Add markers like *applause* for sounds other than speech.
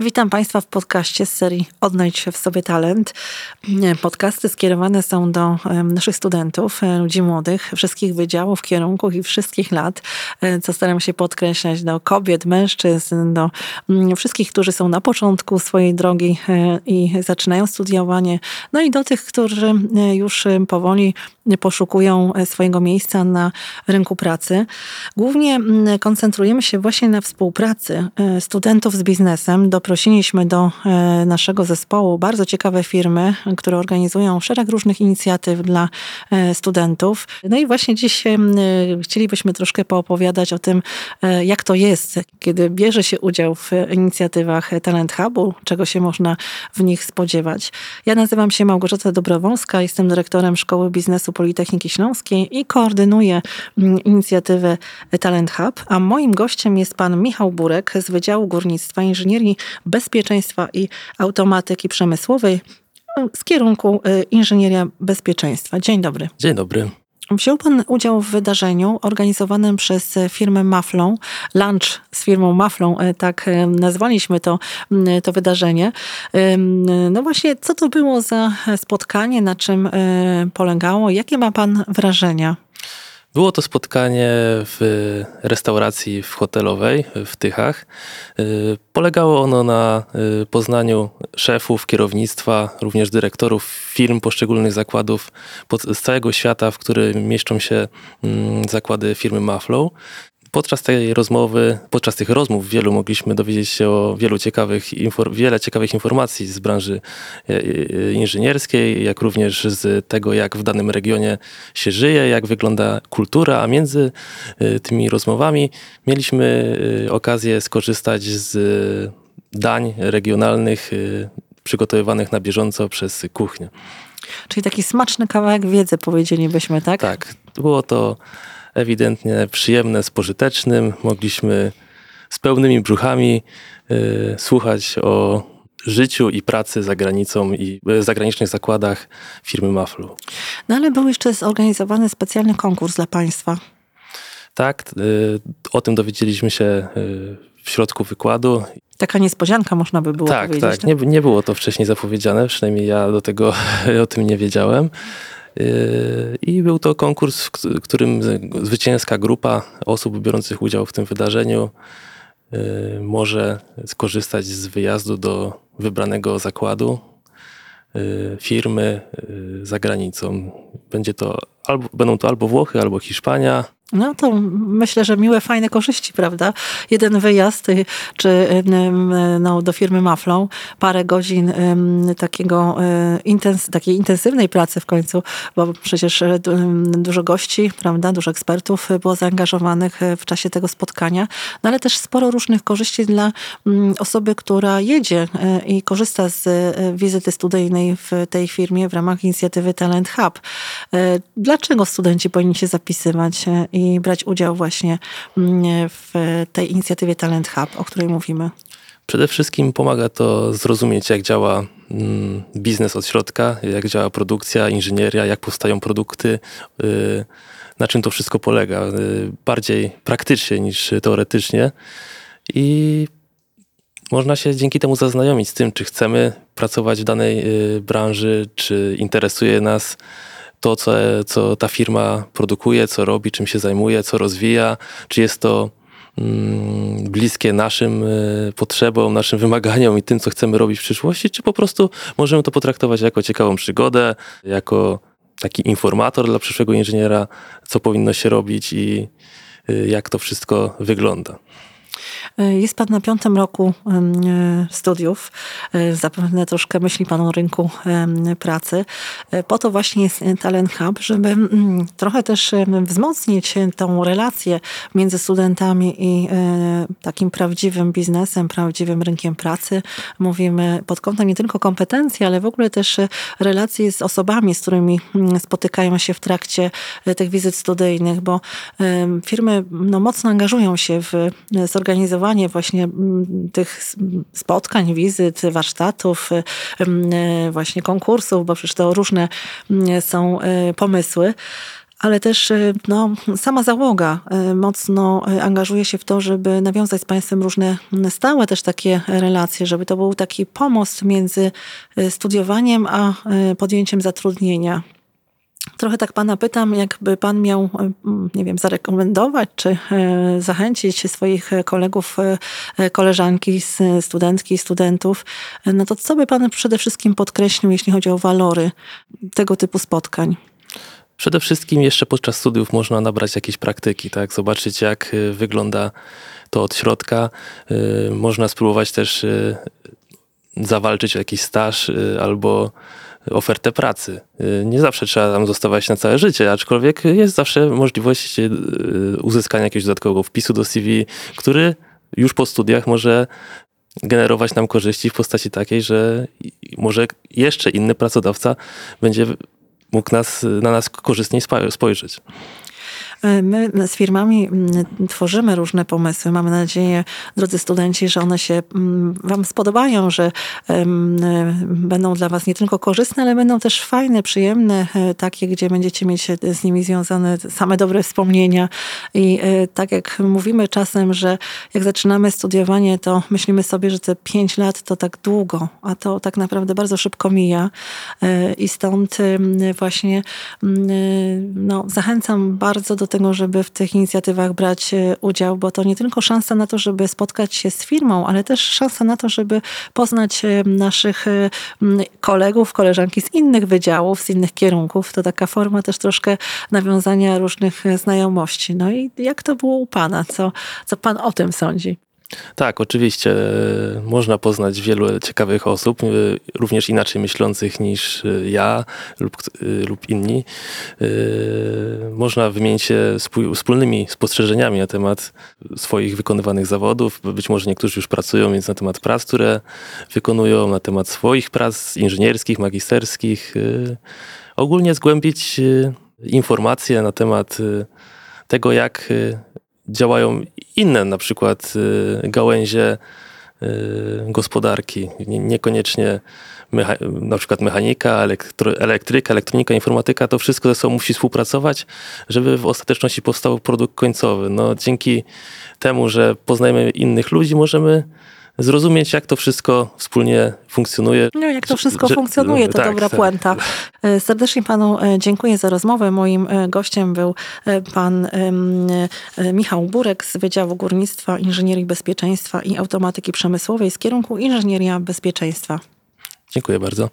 Witam Państwa w podcaście z serii Odnajdź się w sobie talent. Podcasty skierowane są do naszych studentów, e, ludzi młodych, wszystkich wydziałów, kierunków i wszystkich lat, e, co staram się podkreślać do kobiet, mężczyzn, do mm, wszystkich, którzy są na początku swojej drogi e, i zaczynają studiowanie, no i do tych, którzy już powoli poszukują swojego miejsca na rynku pracy. Głównie mm, koncentrujemy się właśnie na współpracy studentów z biznesem do zaprosiliśmy do e, naszego zespołu bardzo ciekawe firmy, które organizują szereg różnych inicjatyw dla e, studentów. No i właśnie dziś e, chcielibyśmy troszkę poopowiadać o tym, jak to jest, kiedy bierze się udział w inicjatywach Talent Hubu, czego się można w nich spodziewać. Ja nazywam się Małgorzata Dobrowolska, jestem dyrektorem Szkoły Biznesu Politechniki Śląskiej i koordynuję inicjatywę Talent Hub, a moim gościem jest pan Michał Burek z Wydziału Górnictwa Inżynierii bezpieczeństwa i automatyki przemysłowej z kierunku y, inżynieria bezpieczeństwa. Dzień dobry. Dzień dobry. Wziął Pan udział w wydarzeniu organizowanym przez firmę Maflą, lunch z firmą Maflą, tak nazwaliśmy to, to wydarzenie. No właśnie, co to było za spotkanie, na czym polegało, jakie ma Pan wrażenia? Było to spotkanie w restauracji w hotelowej w Tychach. Y, polegało ono na y, poznaniu szefów, kierownictwa, również dyrektorów firm poszczególnych zakładów z całego świata, w którym mieszczą się mm, zakłady firmy Maflow. Podczas tej rozmowy, podczas tych rozmów wielu mogliśmy dowiedzieć się o wielu ciekawych, wiele ciekawych informacji z branży e, e, inżynierskiej, jak również z tego, jak w danym regionie się żyje, jak wygląda kultura, a między e, tymi rozmowami mieliśmy okazję skorzystać z dań regionalnych przygotowywanych na bieżąco przez kuchnię. Czyli taki smaczny kawałek wiedzy, powiedzielibyśmy, tak? Tak. Było to ewidentnie przyjemne z pożytecznym. Mogliśmy z pełnymi brzuchami y, słuchać o życiu i pracy za granicą i w zagranicznych zakładach firmy Maflu. No ale był jeszcze zorganizowany specjalny konkurs dla Państwa. Tak, y, o tym dowiedzieliśmy się y, w środku wykładu. Taka niespodzianka można by było tak, powiedzieć. Tak, tak. Nie, nie było to wcześniej zapowiedziane, przynajmniej ja do tego *laughs* o tym nie wiedziałem. I był to konkurs, w którym zwycięska grupa osób biorących udział w tym wydarzeniu y, może skorzystać z wyjazdu do wybranego zakładu y, firmy za granicą. Będzie to albo, będą to albo Włochy, albo Hiszpania. No to myślę, że miłe, fajne korzyści, prawda? Jeden wyjazd, y, czy no, do firmy Maflą, parę godzin takiego, y, intens takiej intensywnej pracy w końcu, bo przecież y, dużo gości, prawda, dużo ekspertów było zaangażowanych w czasie tego spotkania, no ale też sporo różnych korzyści dla osoby, która jedzie i korzysta z wizyty studyjnej w tej firmie w ramach inicjatywy Talent Hub. Dlaczego studenci powinni się zapisywać i brać udział właśnie mm, w tej inicjatywie Talent Hub, o której mówimy? Przede wszystkim pomaga to zrozumieć, jak działa mm, biznes od środka, jak działa produkcja, inżynieria, jak powstają produkty, y, na czym to wszystko polega. Y, bardziej praktycznie niż teoretycznie. I można się dzięki temu zaznajomić z tym, czy chcemy pracować w danej y, branży, czy interesuje nas to, co, co ta firma produkuje, co robi, czym się zajmuje, co rozwija, czy jest to mm, bliskie naszym y, potrzebom, naszym wymaganiom i tym, co chcemy robić w przyszłości, czy po prostu możemy to potraktować jako ciekawą przygodę, jako taki informator dla przyszłego inżyniera, co powinno się robić i y, jak to wszystko wygląda. E, jest Pan na piątym roku e, studiów. E, zapewne troszkę myśli Pan o rynku pracy. Po to właśnie jest Talent Hub, żeby mm, trochę też wzmocnić tą relację między studentami i takim prawdziwym biznesem, prawdziwym rynkiem pracy. Mówimy pod kątem nie tylko kompetencji, ale w ogóle też relacji z osobami, z którymi mm, spotykają się w trakcie tych wizyt studyjnych, bo firmy no, mocno angażują się w zorganizowanie organizowanie właśnie mm, tych spotkań, wizyt, warsztatów, y, y, właśnie konkursów, bo przecież to różne są y, pomysły. ale też no, sama załoga mocno angażuje się w to, żeby nawiązać z Państwem różne stałe też takie relacje, żeby to był taki pomost między studiowaniem a podjęciem zatrudnienia. Trochę tak pana pytam, jakby pan miał, nie wiem, zarekomendować czy zachęcić swoich kolegów, koleżanki, studentki, studentów, no to co by pan przede wszystkim podkreślił, jeśli chodzi o walory tego typu spotkań? Przede wszystkim jeszcze podczas studiów można nabrać jakieś praktyki, tak? Zobaczyć, jak wygląda to od środka. Można spróbować też zawalczyć o jakiś staż albo ofertę pracy. Nie zawsze trzeba tam zostawać na całe życie, aczkolwiek jest zawsze możliwość uzyskania jakiegoś dodatkowego wpisu do CV, który już po studiach może generować nam korzyści w postaci takiej, że może jeszcze inny pracodawca będzie mógł nas, na nas korzystniej spojrzeć. E, my z firmami mm, tworzymy różne pomysły. Mamy nadzieję, drodzy studenci, że one się mm, Wam spodobają, że będą dla Was nie tylko korzystne, ale będą też fajne, przyjemne, e, takie, gdzie będziecie mieć z nimi związane same dobre wspomnienia. I e, tak jak mówimy czasem, że jak zaczynamy studiowanie, to myślimy sobie, że te pięć lat to tak długo, a to tak naprawdę bardzo szybko mija. I stąd właśnie no, zachęcam bardzo do do tego, żeby w tych inicjatywach brać e, udział, bo to nie tylko szansa na to, żeby spotkać się z firmą, ale też szansa na to, żeby poznać e, naszych e, kolegów, koleżanki z innych wydziałów, z innych kierunków. To taka forma też troszkę nawiązania różnych znajomości. No i jak to było u Pana? Co, co Pan o tym sądzi? Tak, oczywiście. E, można poznać wielu ciekawych osób, e, również inaczej myślących niż e, ja lub, lub inni. Można wymienić się wspólnymi spostrzeżeniami na temat swoich wykonywanych zawodów. Być może niektórzy już pracują, więc na temat prac, które wykonują, na temat swoich prac inżynierskich, magisterskich. Ogólnie zgłębić informacje na temat tego, jak działają inne na przykład y, gałęzie y, gospodarki, niekoniecznie na przykład mechanika, elektro, elektryka, elektronika, informatyka, to wszystko ze sobą musi współpracować, żeby w ostateczności powstał produkt końcowy. No, dzięki temu, że poznajemy innych ludzi, możemy zrozumieć, jak to wszystko wspólnie funkcjonuje. No, jak to wszystko że, funkcjonuje, to tak, dobra tak. puenta. E, serdecznie panu e, dziękuję za rozmowę. Moim e, gościem był pan Michał Burek z Wydziału Górnictwa, Inżynierii Bezpieczeństwa i Automatyki Przemysłowej z kierunku Inżynieria Bezpieczeństwa. Dziękuję bardzo.